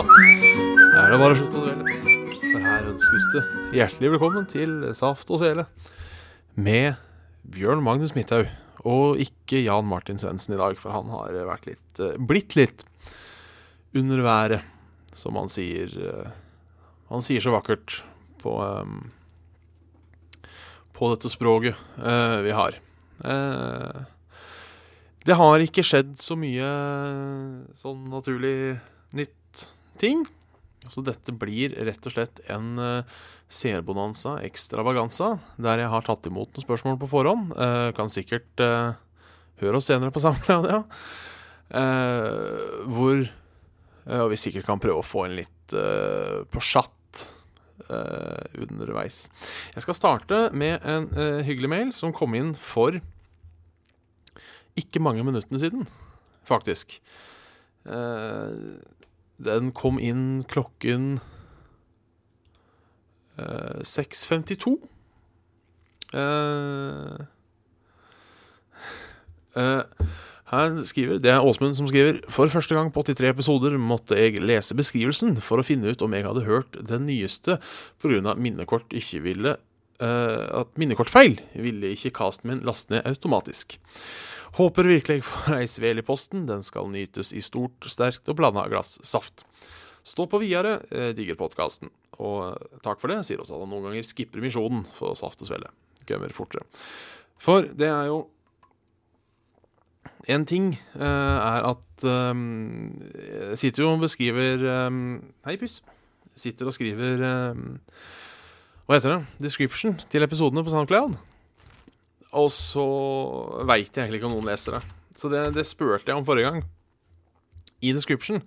Da. Er det bare å slutte å dvele. For her ønskes det hjertelig velkommen til Saft og Sele med Bjørn Magnus Midthaug. Og ikke Jan Martin Svendsen i dag, for han har litt, eh, blitt litt under været, som han sier. eh, Han sier så vakkert på, eh, på dette språket vi har. Det har ikke skjedd så mye sånn naturlig ting. Så dette blir rett og slett en uh, seerbonanza ekstravaganza, der jeg har tatt imot noen spørsmål på forhånd. Eh, kan sikkert eh, høre oss senere på Samradio. Uh, hvor uh, vi sikkert kan prøve å få en litt uh, på chat underveis. Jeg skal starte med en hyggelig mail som kom inn for ikke mange minuttene siden, faktisk. Eh, den kom inn klokken eh, 6.52. Eh, eh, her skriver, Det er Åsmund som skriver For første gang på 83 episoder måtte jeg lese beskrivelsen for å finne ut om jeg hadde hørt den nyeste pga. minnekort ikke ville At minnekortfeil ville ikke casten min laste ned automatisk. Håper virkelig jeg får ei svel i posten. Den skal nytes i stort, sterkt og blanda glass saft. Stå på videre, eh, digger podkasten. Og eh, takk for det, sier også at han noen ganger skipper misjonen for saft og svele. Gømmer fortere. For det er jo En ting uh, er at um, sitter jo og beskriver um, Hei, puss. Sitter og skriver eh, Hva heter det? Description til episodene på SoundCloud. Og så veit jeg egentlig ikke om noen leser det. Så det, det spurte jeg om forrige gang. I description.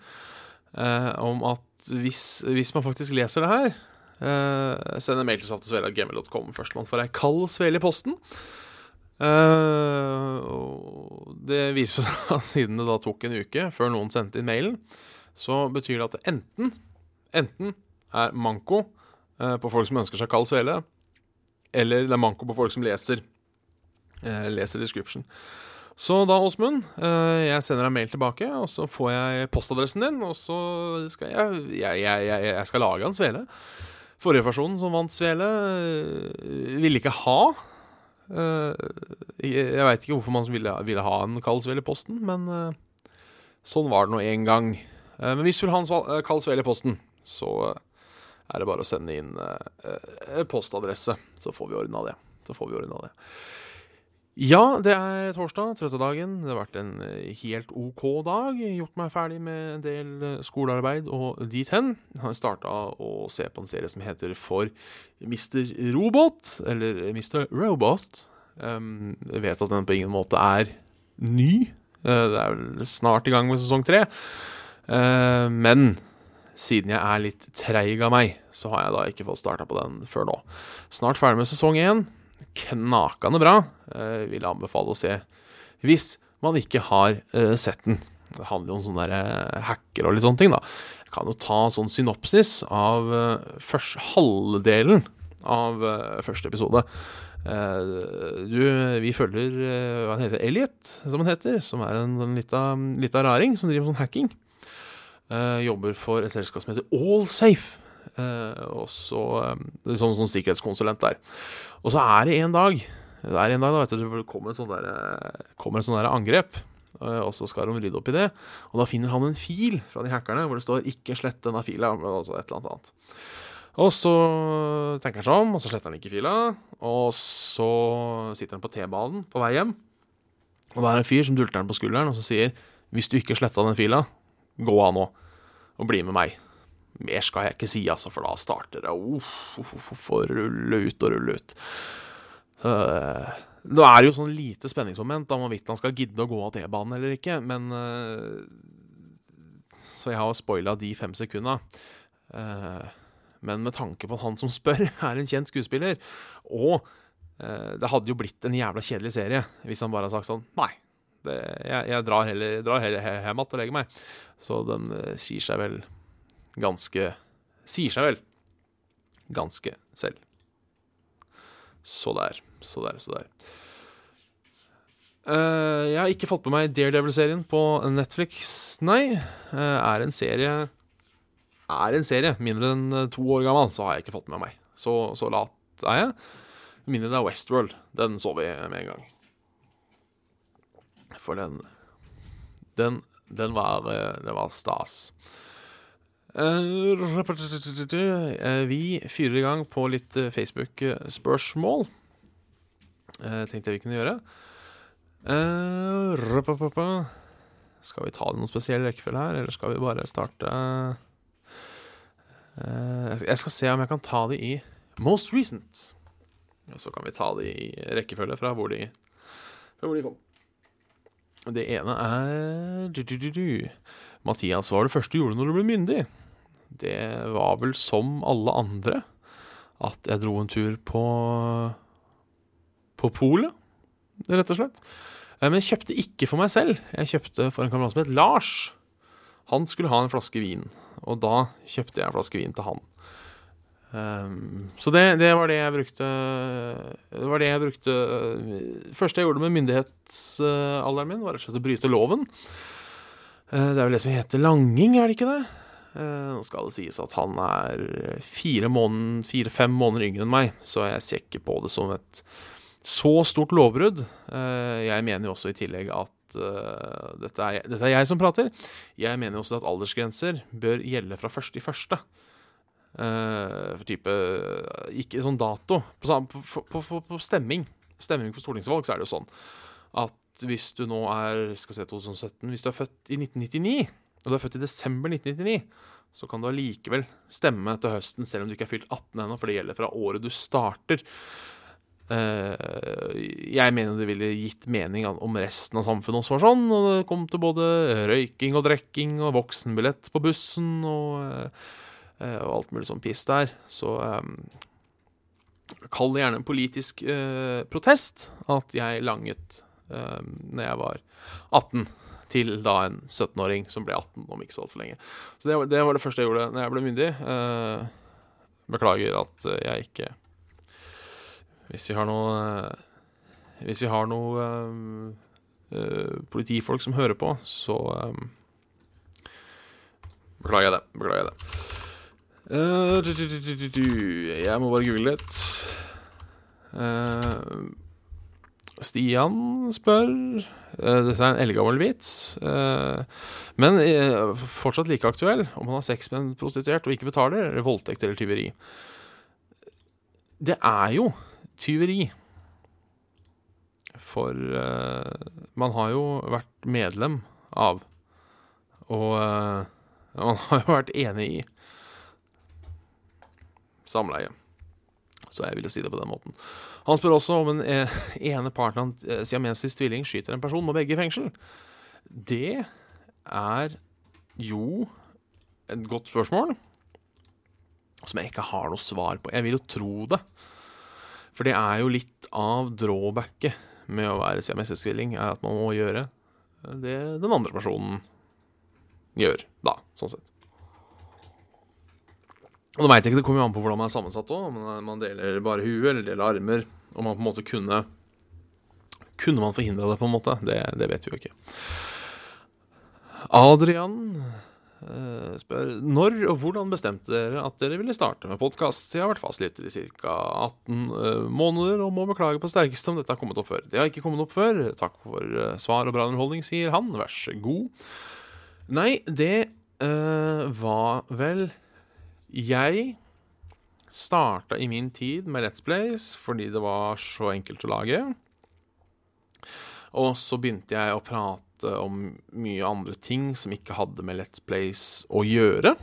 Eh, om at hvis, hvis man faktisk leser det her eh, Send en mail til saftesvele.gmil.com. man får ei kald svele i posten. Eh, det viser seg at siden det da tok en uke før noen sendte inn mailen, så betyr det at det enten, enten er manko på folk som ønsker seg kald svele, eller det er manko på folk som leser eh, leser description. Så da, Åsmund, eh, jeg sender deg mail tilbake, og så får jeg postadressen din, og så skal jeg Jeg, jeg, jeg, jeg skal lage en svele. Forrige versjon som vant svele, eh, ville ikke ha eh, Jeg, veit ikke hvorfor man ville, ville ha en kald svele i posten, men eh, sånn var det nå en gang. Eh, men hvis du vil ha en eh, kald svele i posten, så eh, er det bare å sende inn eh, eh, postadresse, så får vi ordna det. Så får vi ordna det. Ja, det er torsdag, trøttedagen. Det har vært en eh, helt OK dag. Gjort meg ferdig med en del eh, skolearbeid og dit hen. Har starta å se på en serie som heter For Mr. Robot, eller Mr. Robot. Um, jeg vet at den på ingen måte er ny. Uh, det er vel snart i gang med sesong tre. Uh, men siden jeg er litt treig av meg, så har jeg da ikke fått starta på den før nå. Snart ferdig med sesong én. Knakende bra. Eh, vil anbefale å se hvis man ikke har eh, sett den. Det handler jo om sånne der, eh, hacker og litt sånne ting, da. Jeg kan jo ta sånn synopsis av eh, først, halvdelen av eh, første episode. Uh, du, vi følger uh, hva han heter, Elliot, som han heter, som er en, en lita, raring som driver med sånn hacking. Eh, jobber for et selskap som heter Allsafe. Eh, og så eh, Som sånn sikkerhetskonsulent der. Og så er det en dag Det er en dag da, vet du, det kommer et sånt der, der angrep. Og så skal de rydde opp i det. Og da finner han en fil fra de hackerne hvor det står 'ikke slett denne fila'. Altså et eller annet annet. Og så tenker han seg om, og så sletter han ikke fila. Og så sitter han på T-banen på vei hjem. Og da er det en fyr som dulter han på skulderen og så sier 'hvis du ikke sletta den fila, gå av nå og bli med meg'. Mer skal jeg ikke si, altså, for da starter det uff, å rulle ut og rulle ut. Så, det er jo sånn lite spenningsmoment om hvorvidt han skal gidde å gå av T-banen eller ikke, men eh, så jeg har spoila de fem sekunda. Eh, men med tanke på at han som spør, er en kjent skuespiller, og det hadde jo blitt en jævla kjedelig serie hvis han bare hadde sagt sånn Nei, det, jeg, jeg, drar heller, drar heller hjem igjen og legger meg. Så den eh, sier seg vel ganske Sier seg vel ganske selv. Så der, så der, så der. Uh, jeg har ikke fått med meg Daredevil-serien på Netflix, nei. Uh, er en serie Er en serie mindre enn to år gammel, så har jeg ikke fått med meg. Så, så lat er jeg. Mindre det er Westworld. Den så vi med en gang. For den Den, den var, det var stas. Uh, vi fyrer i gang på litt Facebook-spørsmål. Tenkte jeg vi kunne gjøre. Skal vi ta det noen spesiell rekkefølge her, eller skal vi bare starte Jeg skal se om jeg kan ta det i most recent. Og så kan vi ta det i rekkefølge fra hvor de, fra hvor de kom. Det ene er du, du, du, Mathias, hva var det første du gjorde når du ble myndig? Det var vel som alle andre at jeg dro en tur på På polet, rett og slett. Eh, men jeg kjøpte ikke for meg selv. Jeg kjøpte for en kamerat som het Lars. Han skulle ha en flaske vin, og da kjøpte jeg en flaske vin til han. Um, så det, det, var det jeg brukte Det var det jeg brukte første jeg gjorde med myndighetsalderen min, var rett og slett å bryte loven. Uh, det er vel det som heter langing, er det ikke det? Uh, nå skal det sies at han er fire-fem måneder, måneder yngre enn meg, så jeg ser ikke på det som et så stort lovbrudd. Uh, jeg mener jo også i tillegg at dette, er, dette, er, jeg som prater. Jeg mener jo også at aldersgrenser bør gjelde fra første i første. Uh, for type Ikke sånn dato. På, på, på, på, stemming Stemming på stortingsvalg så er det jo sånn at hvis du nå er skal vi se, 2017 Hvis du er født i 1999, og du er født i desember 1999, så kan du allikevel stemme til høsten selv om du ikke er fylt 18 ennå, for det gjelder fra året du starter. Uh, jeg mener det ville gitt mening om resten av samfunnet også var sånn. Og det kom til både røyking og drikking og voksenbillett på bussen og, eh, og alt mulig sånn piss der. Så um, kall det gjerne en politisk uh, protest at jeg langet uh, når jeg var 18, til da en 17-åring som ble 18 om ikke så altfor lenge. Så det, det, var det første jeg gjorde når jeg ble myndig. Uh, beklager at jeg ikke hvis vi har noe eh, Hvis vi har noe uh, politifolk som hører på, så um, Beklager jeg det. Beklager jeg det. Du, jeg må bare google litt. Uh, Stian spør Dette er en eldgammel vits, men fortsatt like aktuell. Om man har sex med en prostituert og ikke betaler, eller voldtekt eller tyveri. Det er jo tyveri. For man har jo vært medlem av, og man har jo vært enig i samleie. Så jeg ville si det på den måten. Han spør også om en eh, ene partner av siamesisk tvilling skyter en person, må begge i fengsel. Det er jo et godt spørsmål som jeg ikke har noe svar på. Jeg vil jo tro det. For det er jo litt av drawbacket med å være siamesisk-tvilling, er at man må gjøre det den andre personen gjør, da, sånn sett. Og nå veit jeg ikke, det kommer jo an på hvordan man er sammensatt òg. Om man deler bare huet eller deler armer. Om man på en måte kunne Kunne man forhindra det, på en måte? Det, det vet vi jo ikke. Adrian Uh, spør når og hvordan bestemte dere at dere ville starte med podkast? Jeg har vært fastlytter i ca. 18 uh, måneder og må beklage på sterkeste om dette har kommet opp før. Det har ikke kommet opp før. Takk for uh, svar og bra underholdning, sier han. Vær så god. Nei, det var vel Jeg starta i min tid med Let's Plays fordi det var så enkelt å lage. Og så begynte jeg å prate om mye andre ting som ikke hadde med Let's Plays å gjøre.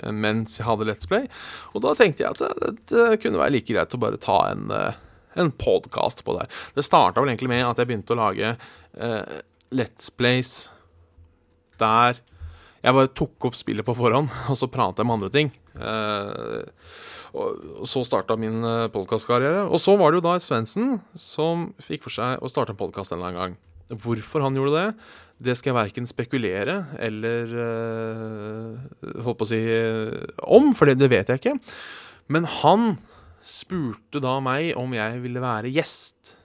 Eh, mens jeg hadde Let's Play. Og da tenkte jeg at det, det kunne være like greit å bare ta en, eh, en podkast på det her. Det starta vel egentlig med at jeg begynte å lage uh, Let's Plays der Jeg bare tok opp spillet på forhånd, og så pratet jeg om andre ting. Eh, og så starta min uh, podkastkarriere. Og så var det jo da Svendsen som fikk for seg å starte en podkast en eller annen gang. Hvorfor han gjorde det, det skal jeg verken spekulere eller uh, holdt på å si om, for det, det vet jeg ikke. Men han spurte da meg om jeg ville være gjest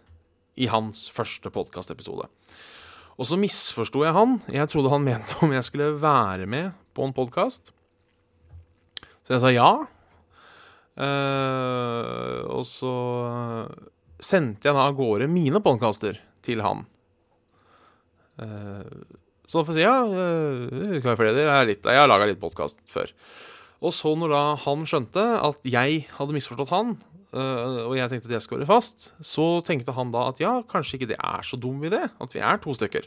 i hans første podkastepisode. Og så misforsto jeg han. Jeg trodde han mente om jeg skulle være med på en podkast. Så jeg sa ja. Uh, og så sendte jeg da av gårde mine podkaster til han. Uh, så får jeg si ja, uh, flere dere? Jeg, jeg har laga litt podkast før. Og så når da han skjønte at jeg hadde misforstått han, og jeg tenkte at jeg skulle være fast, så tenkte han da at ja, kanskje ikke det er så dum idé at vi er to stykker.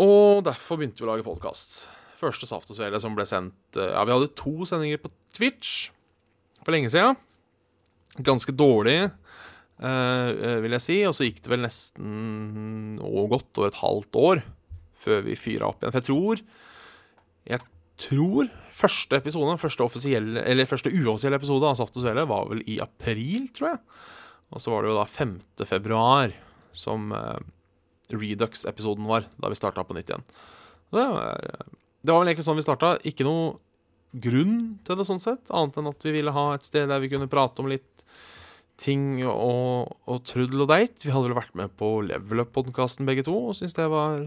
Og derfor begynte vi å lage podkast. Første Saft og Svele som ble sendt uh, Ja, vi hadde to sendinger på Twitch for lenge sida. Ganske dårlig, uh, vil jeg si. Og så gikk det vel nesten og godt over et halvt år før vi fyra opp igjen. For jeg tror Jeg tror første episode, første, første uoffisielle episode av Saft og Svele var vel i april, tror jeg. Og så var det jo da 5. februar som uh, Redux-episoden var, da vi starta på nytt igjen. Det var, det var, vel egentlig sånn vi starta. Ikke noe grunn til det, sånn sett, annet enn at vi ville ha et sted der vi kunne prate om litt ting og, og truddel og date. Vi hadde vel vært med på Level Up-podkasten begge to og syntes det var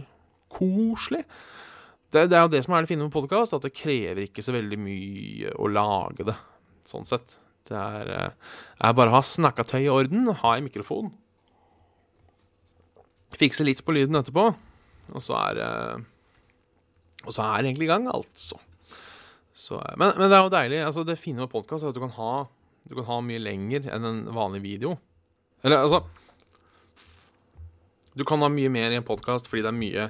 koselig. Det, det, er jo det som er det fine med podkast, at det krever ikke så veldig mye å lage det. Sånn sett. Det er, eh, er bare å ha snakketøy i orden, ha en mikrofon. Fikse litt på lyden etterpå, og så er Og så er det egentlig i gang, altså. Så, men, men, det er jo deilig. altså Det fine med podkast er at du kan, ha, du kan ha mye lenger enn en vanlig video. Eller altså Du kan ha mye mer i en podkast fordi det er mye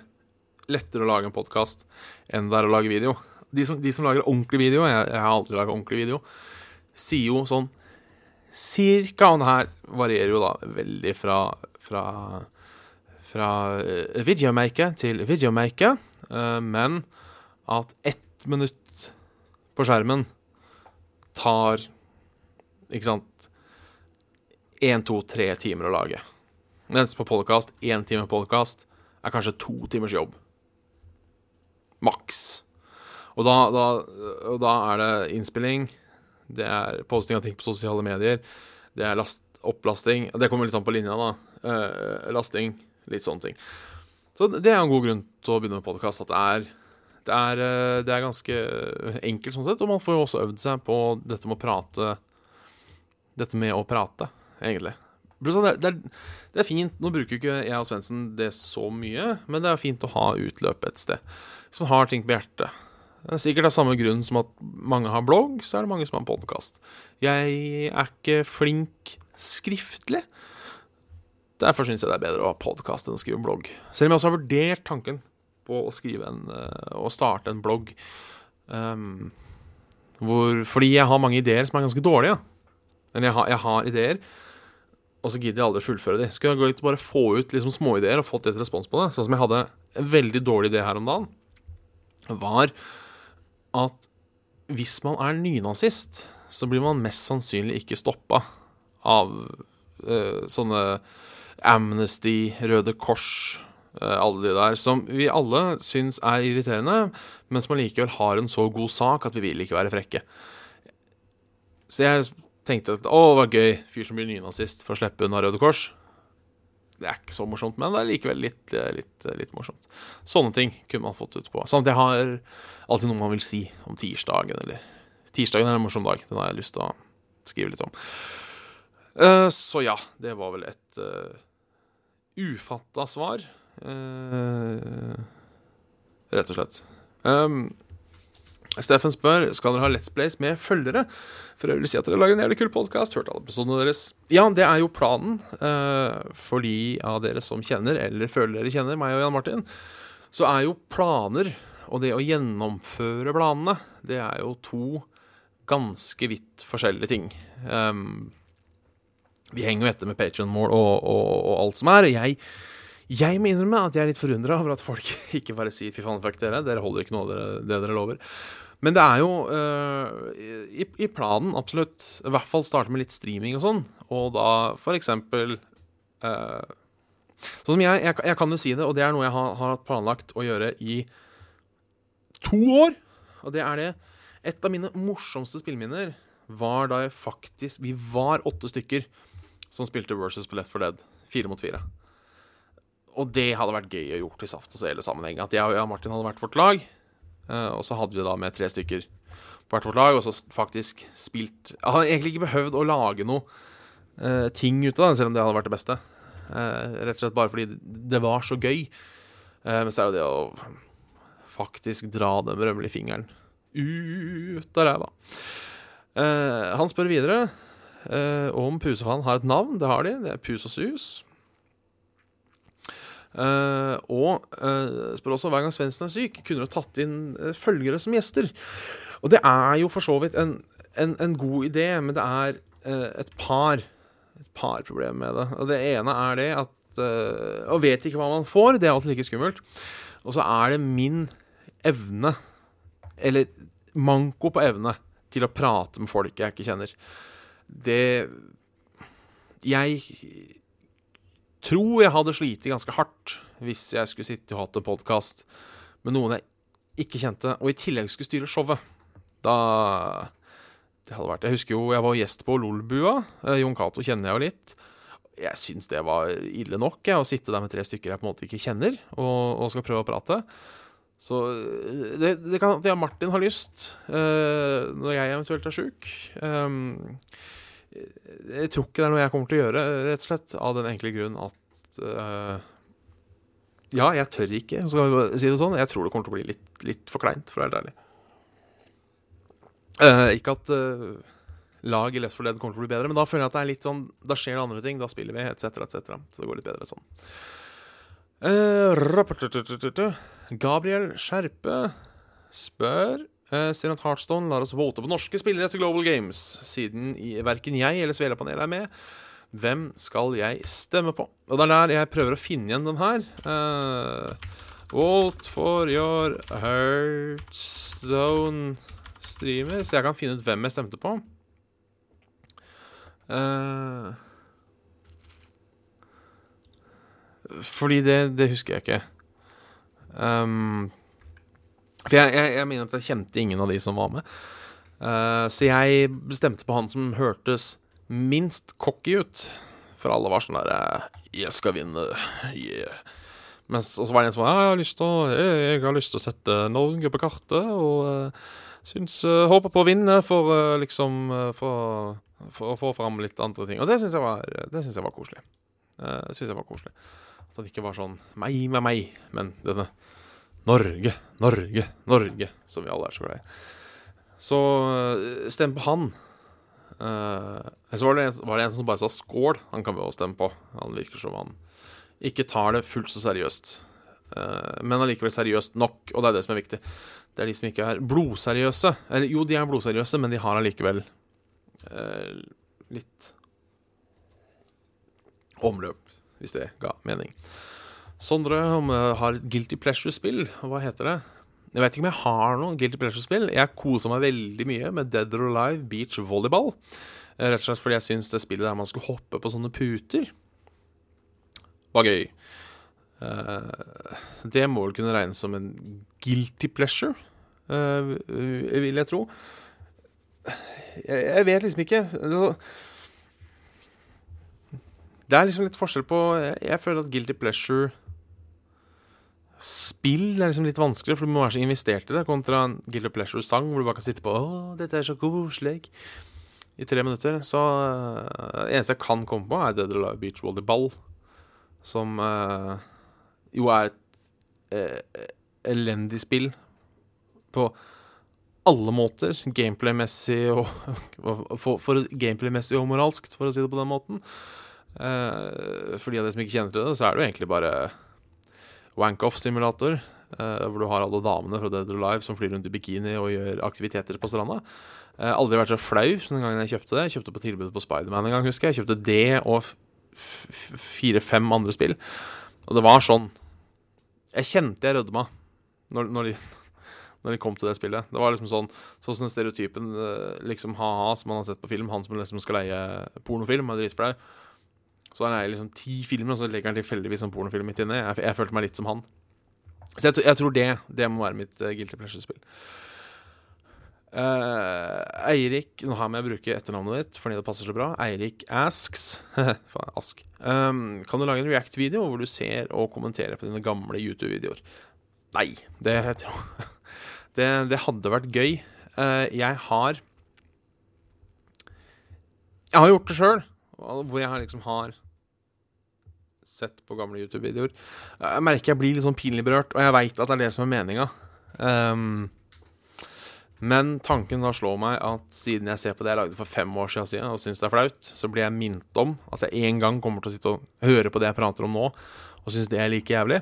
lettere å lage en podkast enn det er å lage video. De som, de som lager ordentlig video, jeg, jeg har aldri laga ordentlig video, sier jo sånn cirka Og det her varierer jo da veldig fra, fra, fra uh, videomaker til videomaker, uh, men at ett minutt på skjermen tar Ikke sant Én, to, tre timer å lage. Mens på podkast, én time podkast er kanskje to timers jobb. Maks. Og da, da, og da, er det innspilling, det er posting av ting på sosiale medier, det er last, opplasting Det kommer litt an på linja, da. Uh, lasting, litt sånne ting. Så det er en god grunn til å begynne med podkast. At det er, det, er, eh, det er, ganske enkelt sånn sett. Og man får jo også øvd seg på dette med å prate Dette med å prate, egentlig. Det er, det, er, fint. Nå bruker ikke jeg og Svendsen det så mye, men det er fint å ha utløp et sted som har ting på hjertet. Det er Sikkert av samme grunn som at mange har blogg, så er det mange som har podkast. Jeg er ikke flink skriftlig. Derfor syns jeg det er bedre å ha podkast enn å skrive blogg. Selv om jeg også har vurdert tanken på å skrive en uh, å starte en blogg. Um, hvor, fordi jeg har mange ideer som er ganske dårlige. Men jeg har, jeg har ideer, og så gidder jeg aldri å fullføre de. Skulle jeg litt bare få ut liksom småideer og fått litt respons på det. Sånn som jeg hadde en veldig dårlig idé her om dagen var at hvis man er nynazist, så blir man mest sannsynlig ikke stoppa av uh, sånne Amnesty, Røde Kors, uh, alle de der, som vi alle syns er irriterende, men som likevel har en så god sak at vi vil ikke være frekke. Så jeg tenkte at å, det var gøy, fyr som blir nynazist, for å slippe unna Røde Kors. Det er ikke så morsomt, men det er likevel litt, litt, litt morsomt. Sånne ting kunne man fått ut på. Sånn at jeg har alltid noe man vil si om tirsdagen, eller Tirsdagen er en morsom dag. Den har jeg lyst til å skrive litt om. Uh, så ja, det var vel et uh, ufatta svar. Uh, rett og slett. Um, Steffen spør skal dere ha Let's Plays med følgere. For jeg vil si at dere lager en jævlig kul podkast. Hørte alle episodene deres. Ja, det er jo planen. Uh, for de av dere som kjenner, eller føler dere kjenner, meg og Jan Martin, så er jo planer og det å gjennomføre planene, det er jo to ganske vidt forskjellige ting. Um, vi henger jo etter med Patrion Mål og, og, og, alt som er. Jeg, Jeg må innrømme at jeg er litt forundra over at folk ikke bare sier 'fy faen, fuck dere', dere holder ikke noe av det dere lover. Men det er jo uh, i, i, planen, absolutt. I hvert fall starte med litt streaming og sånn. Og da for eksempel øh, Sånn som jeg, jeg, jeg, kan jo si det, og det er noe jeg har, har planlagt å gjøre i to år. Og det er det Et av mine morsomste spillminner var da jeg faktisk Vi var åtte stykker som spilte Versus på Left for Dead. Fire mot fire. Og det hadde vært gøy å gjort i Saft og Sele-sammenheng. At jeg og Martin hadde vært vårt lag. Uh, og så hadde vi da med tre stykker på hvert vårt lag, og så faktisk spilt Jeg hadde egentlig ikke behøvd å lage noe uh, ting ut av det, selv om det hadde vært det beste. Uh, rett og slett bare fordi det var så gøy. men så er det det å faktisk dra den berømmelige fingeren ut av ræva. han spør videre om Pusefan har et navn. Det har de. Det er Pus og Sus. Uh, og uh, spør også hver gang Svendsen er syk, kunne du tatt inn uh, følgere som gjester. Og det er jo for så vidt en, en, en god idé, men det er et par et par problemer med det. Og det ene er det at Og vet ikke hva man får, det er alltid like skummelt. Og så er det min evne, eller manko på evne, til å prate med folk jeg ikke kjenner. Det Jeg tror jeg hadde slitt ganske hardt hvis jeg skulle sitte og hatt en podkast med noen jeg ikke kjente, og i tillegg skulle styre showet. Da Det hadde vært Jeg husker jo jeg var gjest på Lolbua. Eh, Jon Cato kjenner jeg jo litt. Jeg syns det var ille nok, jeg, å sitte der med tre stykker jeg på en måte ikke kjenner, og, og skal prøve å prate. Så eh, det, det kan jeg Martin har lyst, eh, når jeg eventuelt er sjuk. Um, jeg tror ikke det er noe jeg kommer til å gjøre, rett og slett av den enkle grunn at uh, Ja, jeg tør ikke, skal vi si det sånn. Jeg tror det kommer til å bli litt, litt for kleint, for å være ærlig. Uh, ikke at uh, lag i Left for Dead kommer til å bli bedre, men da føler jeg at det er litt sånn Da skjer det andre ting, da spiller vi, etc., etc. Så det går litt bedre sånn. Gabriel Skjerpe spør Uh, siden at Heartstone lar oss vote på norske spillere til Global Games, siden verken jeg eller Svelepanelet er med. Hvem skal jeg stemme på? Og det er der jeg prøver å finne igjen den her. Uh, vote for your Heartstone-streamer, så jeg kan finne ut hvem jeg stemte på. Uh, fordi det, det, husker jeg ikke. Um, for jeg, jeg, jeg, mener at jeg kjente ingen av de som var med. Uh, så jeg bestemte på han som hørtes minst cocky ut. For alle var sånn derre eh, 'Jeg skal vinne', yeah. Mens, og så var det en som var å, jeg, har lyst til å sette Norge på kartet', og uh, syns uh, Håper på å vinne for uh, liksom for, for, å få fram litt andre ting. Og det syns jeg, jeg, var koselig. Uh, syns jeg var koselig. At det ikke var sånn 'meg med meg', men denne Norge, Norge, Norge, som vi alle er så glad i. Så eh, stem på han. Uh, så var det, en, var det, en, som bare sa 'skål'. Han kan vi også stemme på. Han virker som han ikke tar det fullt så seriøst. Uh, men allikevel seriøst nok, og det er det som er viktig. Det er de som ikke er blodseriøse. Eller jo, de er blodseriøse, men de har allikevel uh, litt omløp, hvis det ga mening. Sondre har et Guilty Pleasure-spill. Hva heter det? Jeg vet ikke om jeg har noen Guilty Pleasure-spill. Jeg koser meg veldig mye med Dead or Alive Beach Volleyball. Eh, rett og slett fordi jeg syns det spillet der man skulle hoppe på sånne puter, var gøy. Uh, det må vel kunne regnes som en guilty pleasure, uh, vil jeg tro. Jeg, vet liksom ikke. Det er liksom litt forskjell på jeg føler at guilty pleasure Spill er liksom litt vanskelig, for du må være så investert i det, kontra en Guilty Pleasure-sang hvor du bare kan sitte på 'Å, dette er så koselig' i tre minutter. Så uh, eneste jeg kan komme på, er Dead or Alive Beach Volleyball, som uh, jo er et uh, elendig spill på alle måter. Gameplay-messig og for, for Gameplay-messig og moralskt, for å si det på den måten. Uh, for de av dere som ikke kjenner til det, så er det jo egentlig bare wank-off-simulator. Uh, hvor du har alle damene fra Dead or Alive som flyr rundt i bikini og gjør aktiviteter på stranda. Uh, aldri vært så flau som den gangen jeg kjøpte det. Jeg kjøpte på tilbudet på Spiderman en gang, husker jeg. Jeg kjøpte det og fire-fem andre spill. Og det var sånn Jeg kjente jeg rødma når, når, de, når de kom til det spillet. Det var liksom sånn Sånn som den stereotypen eh, liksom ha-ha som man har sett på film. Han som liksom skal leie pornofilm, er dritflau. Så han er liksom ti filmer, og så legger han tilfeldigvis en pornofilm midt inni. Jeg, jeg følte meg litt som han. Så jeg, jeg tror det, det må være mitt uh, guilty pleasure-spill. Uh, Eirik Nå må jeg bruke etternavnet ditt fordi det passer så bra. Eirik Asks Faen, Ask. Um, kan du lage en React-video hvor du ser og kommenterer på dine gamle YouTube-videoer? Nei, det tror det, det, hadde vært gøy. Uh, jeg har Jeg har gjort det sjøl, hvor jeg liksom har sett på gamle YouTube-videoer. Jeg merker jeg blir litt sånn pinlig berørt, og jeg veit at det er det som er meninga. Um, men tanken da slår meg at siden jeg ser på det jeg lagde for fem år siden og syns det er flaut, så blir jeg minnet om at jeg en gang kommer til å sitte og høre på det jeg prater om nå, og syns det er like jævlig.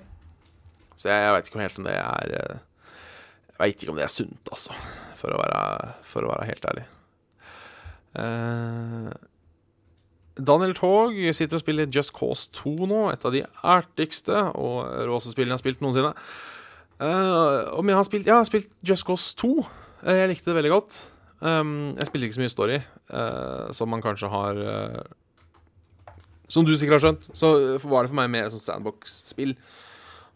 Så jeg, jeg veit ikke helt om det er eh, Jeg veit ikke om det er sunt, altså, for å være, for å være helt ærlig. Uh, Daniel Tog sitter og spiller Just Cause 2 nå, et av de artigste og råeste spillene jeg har spilt noensinne. Uh, om jeg har spilt Jeg har spilt Just Cause 2. Uh, jeg likte det veldig godt. Um, jeg spilte ikke så mye story, uh, som man kanskje har Som du sikkert har skjønt. Så var det for meg mer sånn sandbox-spill.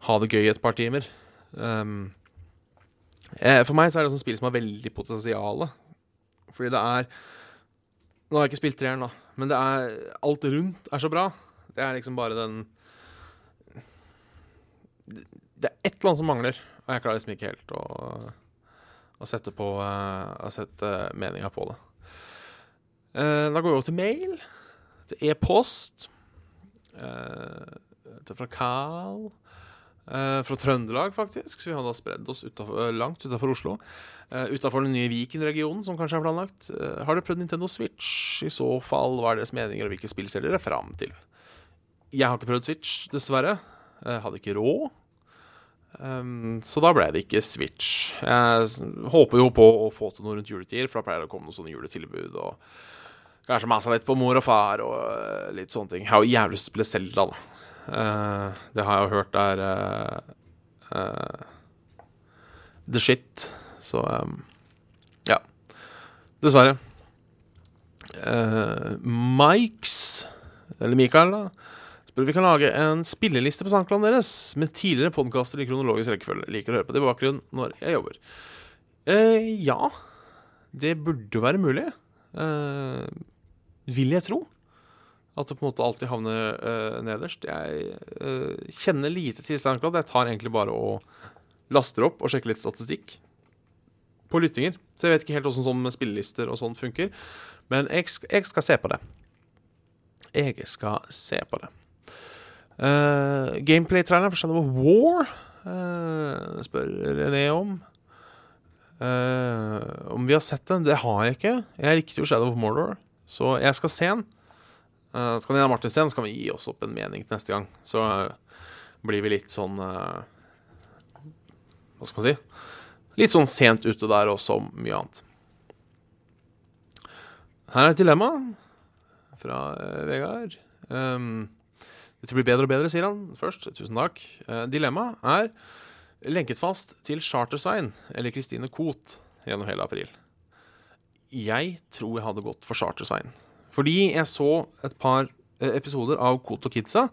Ha det gøy et par timer. Um, eh, for meg så er det sånn spill som har veldig potensial. Fordi det er Nå har jeg ikke spilt treeren, da, men det er alt rundt er så bra. Det er liksom bare den Det er et eller annet som mangler, og jeg klarer liksom ikke helt å å sette, på, Å sette meninga på det. Uh, da går vi over til mail. Til e-post. Uh, til fra Carl. Uh, fra Trøndelag, faktisk. Så vi hadde spredd oss utenfor, langt utafor Oslo. Uh, utafor den nye Viken-regionen, som kanskje er planlagt. Har dere prøvd Nintendo Switch? I så fall, hva er deres meninger, og hvilke spill ser dere fram til? Jeg har ikke prøvd Switch, dessverre. Jeg hadde ikke råd. Um, så da ble det ikke Switch. Jeg håper jo på å få til noe rundt juletider, for da pleier det å komme noen sånne juletilbud. Og kanskje mase litt på mor og far og litt sånne ting. Jeg har jo jævlig lyst til å spille Selda, da. Uh, det har jeg jo hørt er uh, the shit. Så um, ja. Dessverre. Mikes, eller Mikael, da Spør vi kan lage en spilleliste på SoundClouden deres med tidligere podkaster i kronologisk rekkefølge. Liker å høre på det i bakgrunnen når jeg jobber. Eh, ja, det burde være mulig. Eh, vil jeg tro. At det på en måte alltid havner uh, nederst. Jeg uh, kjenner lite til SoundCloud. Jeg tar egentlig bare og laster opp og sjekker litt statistikk på lyttinger. Så jeg vet ikke helt åssen sånn spillelister og sånn funker. Men jeg, jeg skal se på det. Jeg skal se på det. Uh, Gameplay-traileren for Shadow of War uh, spør René om. Uh, om vi har sett den? Det har jeg ikke. Jeg likte jo Shadow of Mordor, så jeg skal se den. Uh, skal Nina Martin se så kan vi gi oss opp en mening til neste gang. Så blir vi litt sånn Hva skal man si? Litt sånn sent ute der også, om mye annet. Her er et dilemma fra Vegard. Um, dette blir bedre og bedre, sier han først. Tusen takk. Eh, dilemmaet er lenket fast til Chartersign eller Christine Koht gjennom hele april. Jeg tror jeg hadde gått for Chartersign. Fordi jeg så et par eh, episoder av Kot og Kidsa.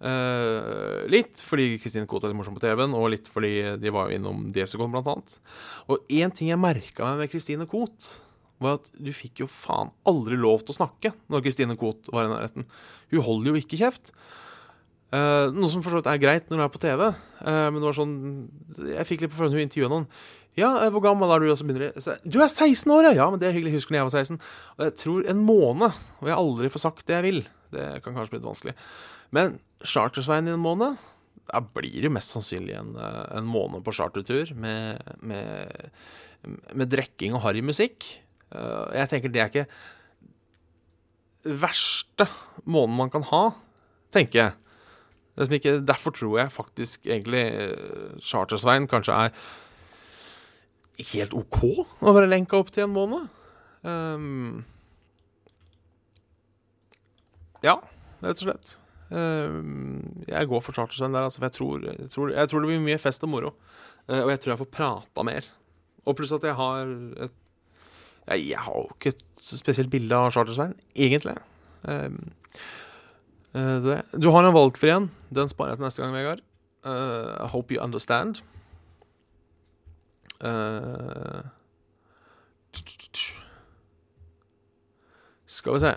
Uh, litt fordi Kristine Koht er litt morsom på TV-en, og litt fordi de var jo innom Desicon, blant annet. Og én ting jeg merka meg med Kristine Koht, var at du fikk jo faen aldri lov til å snakke når Kristine Koht var i nærheten. Hun holder jo ikke kjeft. Uh, noe som for så vidt er greit når du er på TV, uh, men det var sånn Jeg fikk litt på følelsen hun intervjuet noen. Ja, uh, hvor gammel er du? Og begynner de Du er 16 år, ja! Ja, men det er hyggelig. Husker når jeg var 16. Og jeg tror en måned, og jeg aldri får sagt det jeg vil. Det kan kanskje bli litt vanskelig. Men Chartersveien i en måned Da blir det mest sannsynlig en, en måned på chartertur med, med, med drikking og harry musikk. Uh, jeg tenker det er ikke verste måneden man kan ha, tenker jeg. Derfor tror jeg faktisk egentlig Chartersveien kanskje er helt OK å være lenka opp til en måned. Um, ja, rett og slett. Um, jeg går for Chartersveien der, altså, for jeg tror, jeg, tror, jeg tror det blir mye fest og moro. Uh, og jeg tror jeg får prata mer. Og pluss at jeg har et jeg, jeg har jo ikke et spesielt bilde av Chartersveien, egentlig. Um, uh, du har en valgfri en. Den sparer jeg til neste gang, Vegard. Uh, I hope you understand. Uh, skal vi se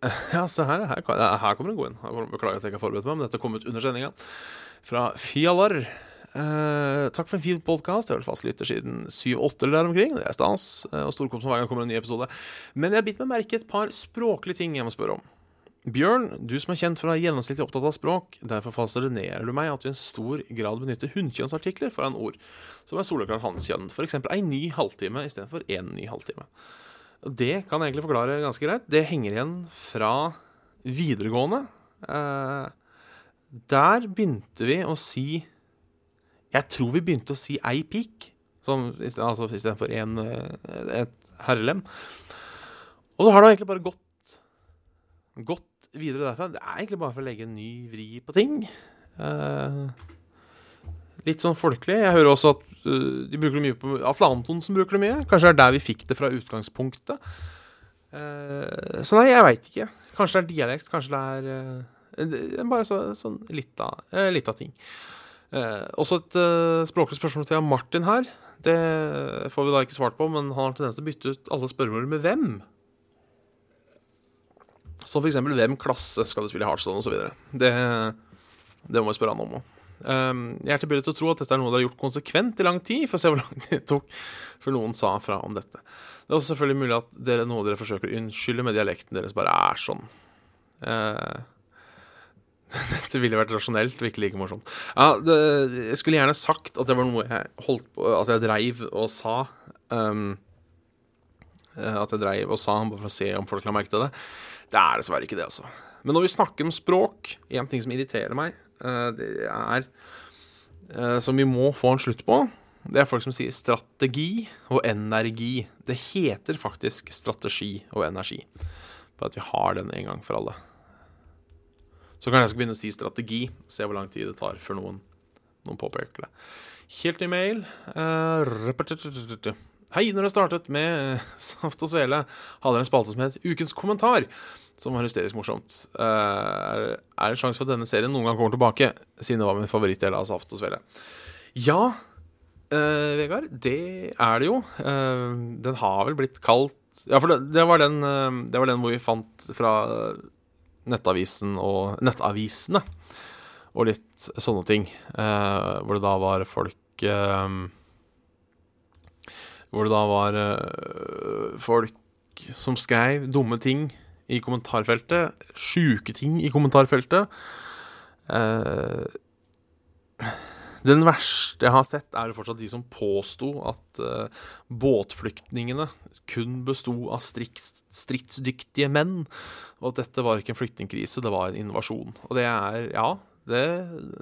Ja, se her, her, her kommer en god en. Beklager at jeg ikke har forberedt meg, men dette kom ut under sendinga. Fra Fialar. Uh, takk for en fin podkast. Jeg har vel fastlytter siden 7-8 eller der omkring. Det er stas. Uh, og storkom som hver gang kommer en ny episode. Men jeg bitt meg merke et par språklige ting jeg må spørre om. Bjørn, du som er kjent for å være gjennomsnittlig opptatt av språk, derfor fascinerer du meg at du i en stor grad benytter hunnkjønnsartikler foran ord som er soleklart hannkjønn, f.eks. ei ny halvtime istedenfor én ny halvtime. Det kan jeg egentlig forklare ganske greit. Det henger igjen fra videregående. Eh, der begynte vi å si Jeg tror vi begynte å si ei pik, som, altså istedenfor eh, et herrelem. Og så har det egentlig bare gått, gått videre derfra. Det er egentlig bare for å legge en ny vri på ting. Uh, litt sånn folkelig. Jeg hører også at uh, de bruker det mye på Atle Antonsen bruker det mye. Kanskje det er der vi fikk det fra utgangspunktet. Uh, så nei, jeg veit ikke. Kanskje det er dialekt. Kanskje det er bare så, sånn litt av, litt av ting. Også et språklig spørsmål til Martin her. Det får vi da ikke svart på, men han har tendens til å bytte ut alle spørsmål med hvem. Som f.eks. hvem klasse skal du spille i Heartstone osv. Det, det må vi spørre han om òg. Um, jeg er tilbøyelig til å tro at dette er noe dere har gjort konsekvent i lang tid, for å se hvor lang tid det tok før noen sa fra om dette. Det er også selvfølgelig mulig at dere, noe dere forsøker å unnskylde med dialekten deres bare er sånn. Uh, Dette ville vært rasjonelt og ikke like morsomt. Ja, det, jeg skulle gjerne sagt at det var noe jeg holdt på At jeg dreiv og sa. Um, at jeg dreiv og sa, bare for å se om folk la merke til det. Det er dessverre ikke det, altså. Men når vi snakker om språk, en ting som irriterer meg, uh, det er uh, Som vi må få en slutt på. Det er folk som sier strategi og energi. Det heter faktisk strategi og energi. Bare at vi har den en gang for alle. Så kan jeg begynne å si strategi. Se hvor lang tid det tar før noen, noen påpeker det. Helt ny mail. Hei, når det startet med Saft og Svele, hadde dere en spalte som het Ukens kommentar, som var hysterisk morsomt. Uh, er det en sjanse for at denne serien noen gang kommer tilbake, siden det var min favorittdel av Saft og Svele? Ja, uh, Vegard, det er det jo. Uh, den har vel blitt kalt Ja, for det, det, var den, det var den hvor vi fant fra Nettavisen og Nettavisene og litt sånne ting. Eh, hvor det da var folk eh, Hvor det da var eh, folk som skrev dumme ting i kommentarfeltet. Sjuke ting i kommentarfeltet. Eh, den verste jeg har sett, er jo fortsatt de som påsto at uh, båtflyktningene kun besto av stridsdyktige menn, og at dette var ikke en flyktningkrise, det var en invasjon. Og det er Ja, det,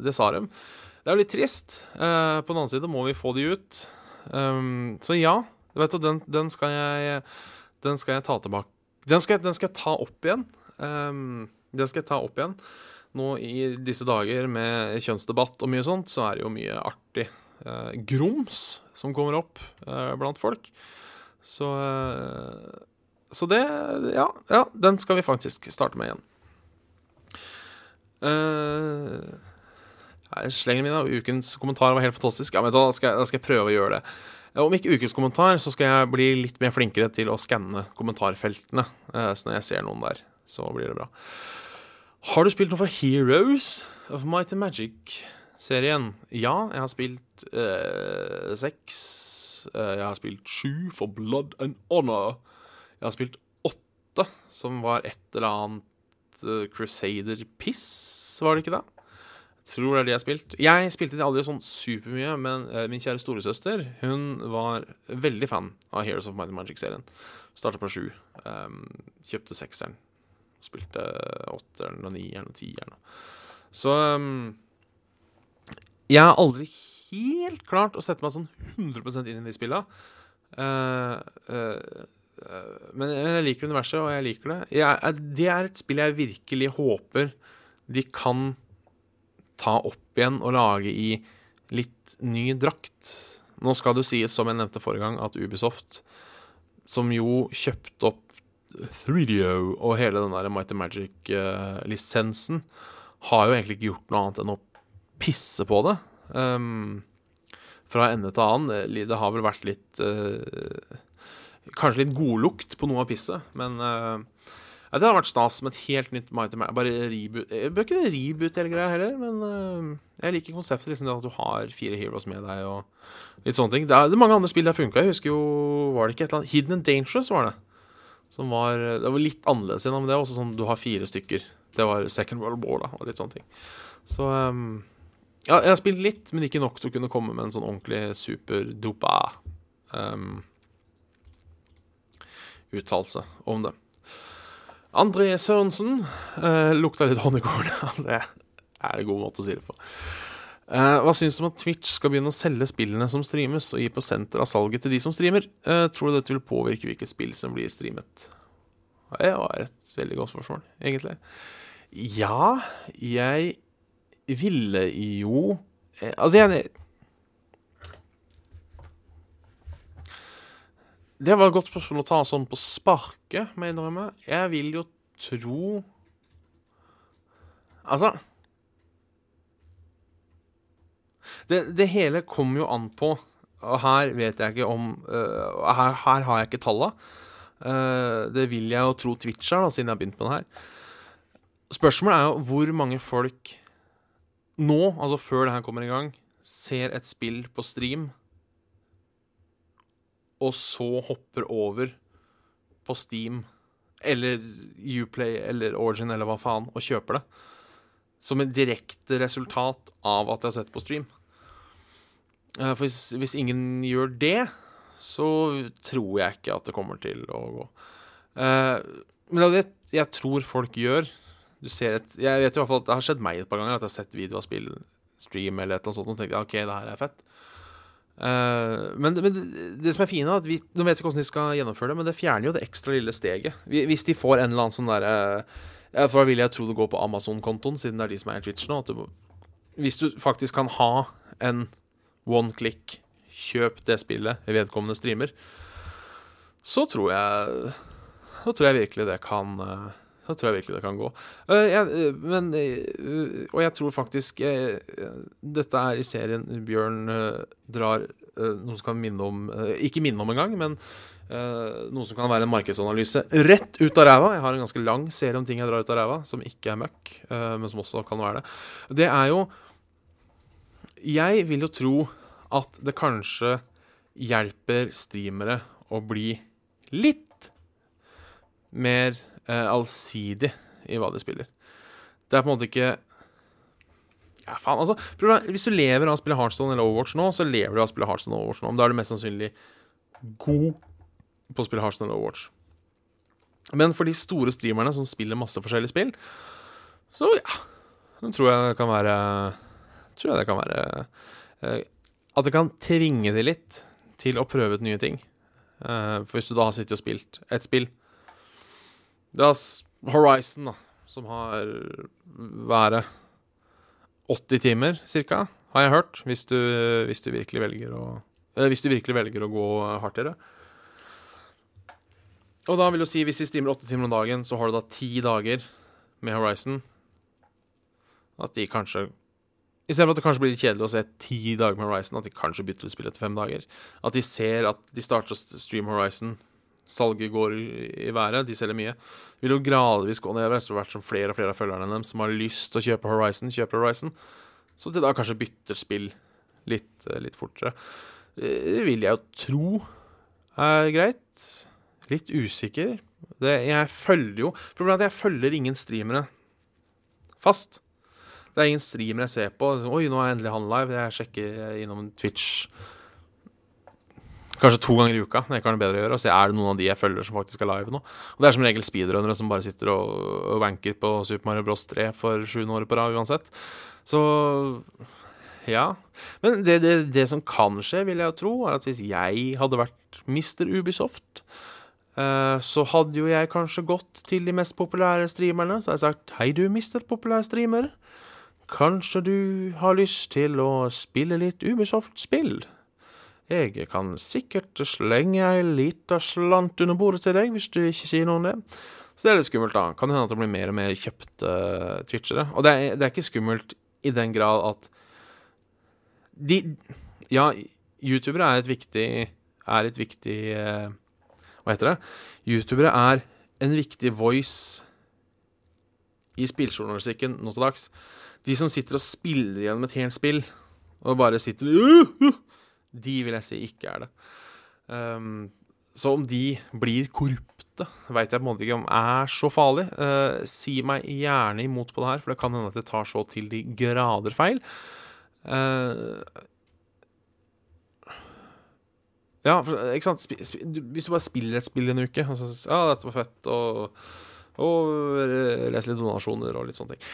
det sa de. Det er jo litt trist. Uh, på den annen side må vi få de ut. Um, så ja, vet du, den, den, skal jeg Den skal jeg ta tilbake Den skal, den skal jeg ta opp igjen. Um, den skal jeg ta opp igjen nå i disse dager med kjønnsdebatt og mye sånt, så er det jo mye artig uh, grums som kommer opp uh, blant folk. Så uh, Så det ja, ja, den skal vi faktisk starte med igjen. Uh, Slengen min av ukens kommentar var helt fantastisk. Ja, men da skal, jeg, da skal jeg prøve å gjøre det. Om ikke ukens kommentar, så skal jeg bli litt mer flinkere til å skanne kommentarfeltene. Uh, så når jeg ser noen der, så blir det bra. Har du spilt noe fra Heroes of Might and Magic-serien? Ja, jeg har spilt eh, seks. Uh, jeg har spilt sju for Blood and Honor. Jeg har spilt åtte, som var et eller annet Crusader-piss, var det ikke det? Tror det er det jeg har spilt. Jeg spilte det aldri sånn supermye, men min kjære storesøster hun var veldig fan av Heroes of Might and Magic-serien. Starta på sju. Um, kjøpte sekseren. Spilte åtteren og nieren og tieren. Så um, Jeg har aldri helt klart å sette meg sånn 100 inn i de spilla. Uh, uh, eh, Men jeg liker universet, og jeg liker det. Jeg, det er et spill jeg virkelig håper de kan ta opp igjen og lage i litt ny drakt. Nå skal det jo sies, som jeg nevnte forrige gang, at Ubisoft, som jo kjøpte opp 3DO og hele den der Mighty Magic-lisensen, har jo egentlig ikke gjort noe annet enn å pisse på det. Um, fra ende til annen. Det har vel vært litt uh, Kanskje litt godlukt på noe av pisset, men uh, ja, det hadde vært stas med et helt nytt Mighty Man. Bare reboot Jeg bør ikke reboot hele greia heller, men uh, jeg liker konseptet. Liksom, at du har fire heroes med deg og litt sånne ting. Det er, det er mange andre spill det har funka. Jeg husker jo Var det ikke et eller annet Hidden and Dangerous var det. Som var Det var litt annerledes igjen, men det er også sånn du har fire stykker. Det var Second World War da, og litt sånne ting. Så um, ja, jeg har spilt litt, men ikke nok til å kunne komme med en sånn ordentlig superdupa um, uttalelse om det. André Sørensen uh, lukta litt honningkorn. det er en god måte å si det på. Uh, hva syns du om at Twitch skal begynne å selge spillene som streames, og gi prosenter av salget til de som streamer? Uh, tror du dette vil påvirke hvilke spill som blir streamet? Det var et veldig godt spørsmål, egentlig. Ja, jeg ville jo eh, Altså, jeg Det var et godt spørsmål å ta sånn på sparket, må jeg innrømme. Jeg vil jo tro Altså det, det, hele kommer jo an på Og her vet jeg ikke om uh, her, her, har jeg ikke talla. Uh, det vil jeg jo tro Twitch er, da, siden jeg har begynt med det her. Spørsmålet er jo hvor mange folk nå, altså før det her kommer i gang, ser et spill på stream, og så hopper over på Steam eller Uplay eller Origin eller hva faen, og kjøper det. Som et direkte resultat av at jeg har sett på stream. Eh, for hvis, hvis, ingen gjør det, så tror jeg ikke at det kommer til å gå. Uh, men det jeg tror folk gjør, et Jeg vet i hvert fall at det har skjedd meg et par ganger at jeg har sett video av spill, stream eller et eller annet sånt, og tenkt OK, det her er fett. Uh, men, men det, som er fine, er at vi de vet ikke hvordan de skal gjennomføre det, men det fjerner jo det ekstra lille steget. Hvis de får en eller annen sånn derre uh, For da vil jeg tro det går på Amazon-kontoen, siden det er de som er i Twitch nå. Du, hvis du faktisk kan ha en one click, kjøp det spillet vedkommende streamer, så tror jeg Så tror jeg virkelig det kan så tror jeg virkelig det kan gå. Uh, jeg, uh, men, uh, og jeg tror faktisk Dette er i serien Bjørn drar noe som kan minne om Ikke minne om engang, men noe som kan være en markedsanalyse rett ut av ræva. Jeg har en ganske lang serie om ting jeg drar ut av ræva, som ikke er møkk, men som også kan være det. Det er jo Jeg vil jo tro at det kanskje hjelper streamere å bli litt mer eh, allsidig i hva de spiller. Det er på en måte ikke Ja, faen, altså. Hvis du lever av å spille Heartstone eller Overwatch nå, så lever du av å spille Heartstone og Overwatch nå. Men da er du mest sannsynlig god på å spille Heartstone eller Overwatch. Men for de store streamerne som spiller masse forskjellige spill, så ja Nå tror jeg det kan være Tror jeg det kan være eh, At det kan tvinge de litt til å prøve ut nye ting. Eh, for hvis du da har sittet og spilt et spill det er Horizon, da, som har været 80 timer ca., har jeg hørt, hvis du, hvis du virkelig velger å Hvis du virkelig velger å gå hardt i det. Og da vil du si, hvis de streamer åtte timer om dagen, så har du da ti dager med Horizon. At de kanskje Istedenfor at det kanskje blir litt kjedelig å se ti dager med Horizon, at de kanskje bytter ut spillet etter fem dager. At de ser at de starter å streame Horizon salget går i været. De selger mye. Vil jo gradvis gå nedover etter hvert som flere og flere av følgerne dem som har lyst til å kjøpe Horizon, kjøper Horizon. Så til da kanskje bytter spill litt, eh, litt fortere. Det vil jeg jo tro er greit. Litt usikker. Det, jeg følger jo Problemet er at jeg følger ingen streamere fast. Det er ingen streamere jeg ser på. Oi, nå er endelig han live. Jeg sjekker innom Twitch Kanskje to ganger i uka når jeg ikke har noe bedre å gjøre. Og se er det noen av de jeg følger som faktisk er live nå. Og det er som regel speedrunnere som bare sitter og, og wanker på Super Mario Bros 3 for sjuende året på rad uansett. Så ja. Men det, det, det, som kan skje, vil jeg jo tro, er at hvis jeg hadde vært Mr. Ubisoft eh, så hadde jo jeg kanskje gått til de mest populære streamerne så hadde jeg sagt Hei, du, mister populær streamer. Kanskje du har lyst til å spille litt Ubisoft-spill? Jeg kan sikkert slenge ei lita slant under bordet til deg, hvis du ikke sier noe om det. Så det er litt skummelt, da. Kan hende at det blir mer og mer kjøpte uh, twitchere. Og det er, det er, ikke skummelt i den grad at de Ja, youtubere er et viktig Er et viktig uh, Hva heter det? Youtubere er en viktig voice i spilljournalistikken nå til dags. De som sitter og spiller gjennom et helt spill, og bare sitter uh, uh, De vil jeg si ikke er det. Um, så om de blir korrupte, veit jeg på en måte ikke om er så farlig. Uh, si meg gjerne imot på det her, for det kan hende at det tar så til de grader feil. Uh, ja, for, ikke sant Hvis du bare spiller et spill i en uke, og så Ja, dette var fett, og, og leser litt donasjoner og litt sånne ting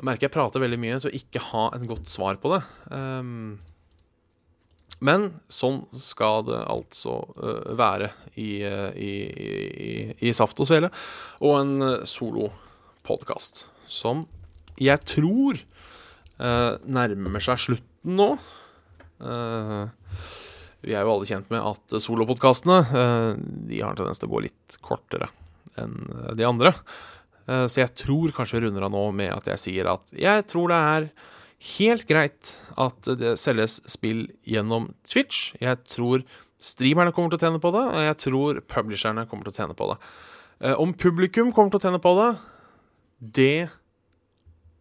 jeg merker jeg prater veldig mye til å ikke ha et godt svar på det. Um, men sånn skal det altså uh, være i, uh, i, i, i, Saft og Svele. Og en uh, solopodkast som jeg tror uh, nærmer seg slutten nå. vi er jo alle kjent med at solopodkastene de har en tendens til å gå litt kortere enn de andre. Eh, så jeg tror kanskje vi runder av nå med at jeg sier at jeg tror det er helt greit at det selges spill gjennom Twitch. Jeg tror streamerne kommer til å tjene på det, og jeg tror publisherne kommer til å tjene på det. Eh, om publikum kommer til å tjene på det, det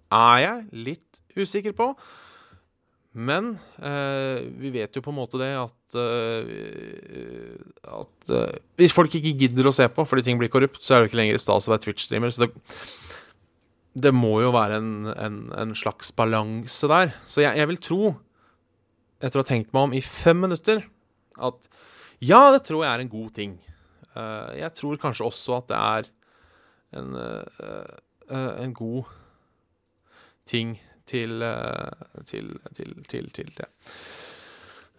er jeg litt usikker på. Men eh, vi vet jo på en måte det at, eh, at eh, Hvis folk ikke gidder å se på fordi ting blir korrupt, så er det ikke lenger stas å være Twitch-streamer. Så det, det, må jo være en, en, en slags balanse der. Så jeg, jeg, vil tro, etter å ha tenkt meg om i fem minutter, at ja, det tror jeg er en god ting. Uh, jeg tror kanskje også at det er en, uh, uh, en god ting til, til, til, til, til det.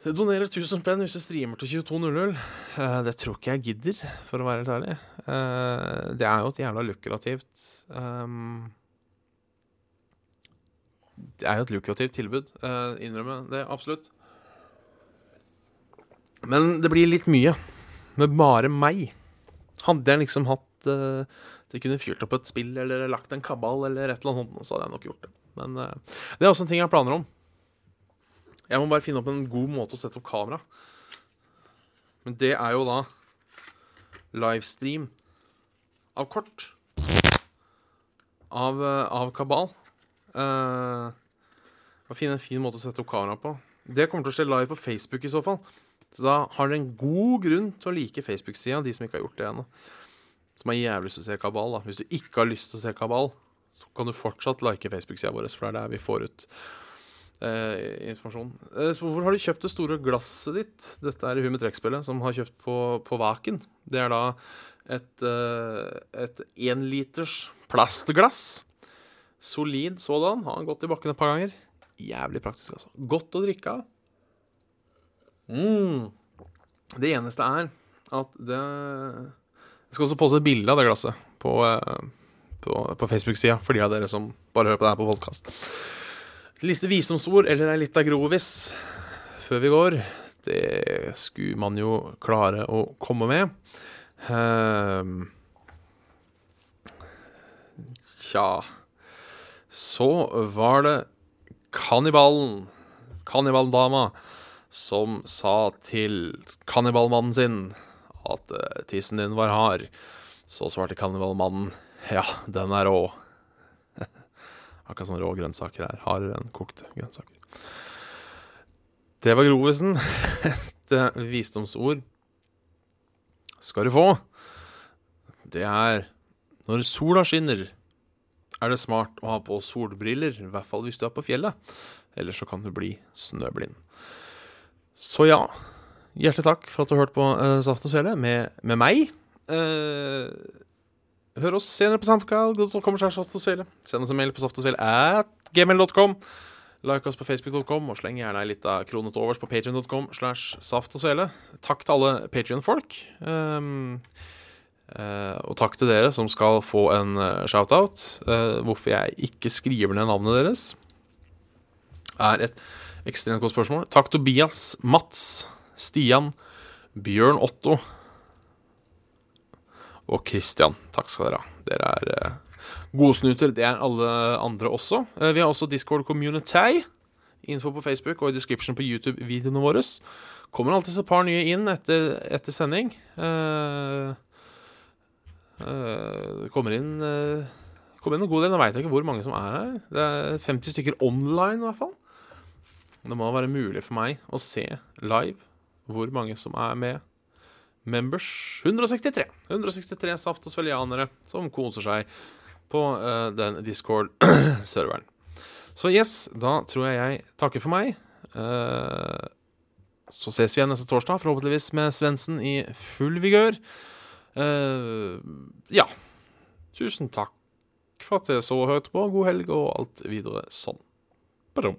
Donerer 1000 spenn hvis du streamer til 22.00. Uh, det tror ikke jeg gidder, for å være helt ærlig. Det er jo et jævla lukrativt um, Det er jo et lukrativt tilbud. Uh, innrømme det, absolutt. Men det blir litt mye med bare meg. Hadde jeg liksom hatt uh, Det kunne fyrt opp et spill eller lagt en kabal eller et eller annet sånt, så hadde jeg nok gjort det. Men uh, det er også en ting jeg har planer om. Jeg må bare finne opp en god måte å sette opp kamera. Men det er jo da livestream av kort. Av, av kabal. Uh, å finne en fin måte å sette opp kamera på. Det kommer til å skje live på Facebook i så fall. Så da har dere en god grunn til å like Facebook-sida, de som ikke har gjort det ennå. Som har jævlig lyst til å se kabal. da Hvis du ikke har lyst til å se kabal, så kan du fortsatt like Facebook-sida vår, for det er der vi får ut eh, informasjon. Eh, hvorfor har du kjøpt det store glasset ditt? Dette er hun med trekkspillet som har kjøpt på, på Vaken. Det er da et, eh, et énliters plastglass. Solid sådan. Har han gått i bakken et par ganger. Jævlig praktisk, altså. Godt å drikke av. Mm. Det eneste er at det Jeg skal også poste et bilde av det glasset på, eh, på, på Facebook-sida, for de av dere som bare hører på det her på podkast. Liste visdomsord eller ei lita grovis før vi går. Det skulle man jo klare å komme med. Uh, tja Så var det kannibalen, kannibaldama, som sa til kannibalmannen sin at uh, tissen din var hard. Så svarte kannibalmannen ja, den er rå. Akkurat som rå grønnsaker er. Hardere enn kokte grønnsaker. Det var grovisen. Et eh, visdomsord skal du få. Det er når sola skinner, er det smart å ha på solbriller. I hvert fall hvis du er på fjellet. Ellers så kan du bli snøblind. Så ja, hjertelig takk for at du hørte på uh, Saft og Svele med, med meg. Uh, Hør oss senere på SoundCloud.com. Send oss en mail på saftogsvele Like oss på facebook.com, og sleng gjerne ei lita krone til overs på patrion.com saft og svele. Takk til alle Patrion-folk. Um, Eh, og takk til dere som skal få en uh, shout-out. Eh, hvorfor jeg ikke skriver ned navnet deres, er et ekstremt godt spørsmål. Takk Tobias, Mats, Stian, Bjørn Otto og Christian. Takk skal dere ha. Dere er uh, godsnuter. Det er alle andre også. Vi har også Discord Community. Info på Facebook og i description på YouTube-videoene våre. Kommer alltid et par nye inn etter, etter sending. Eh, det kommer inn uh, kommer inn en god del. Nå veit jeg ikke hvor mange som er her. Det er 50 stykker online, i hvert fall. Det må være mulig for meg å se live hvor mange som er med. Members 163. 163 saft- og svelianere som koser seg på den Discord-serveren. Så yes, da tror jeg jeg takker for meg. Uh, så ses vi igjen neste torsdag, forhåpentligvis med Svendsen i full vigør. Uh, ja. Tusen takk for at dere så og hørte på. God helg og alt videre sånn. Badum.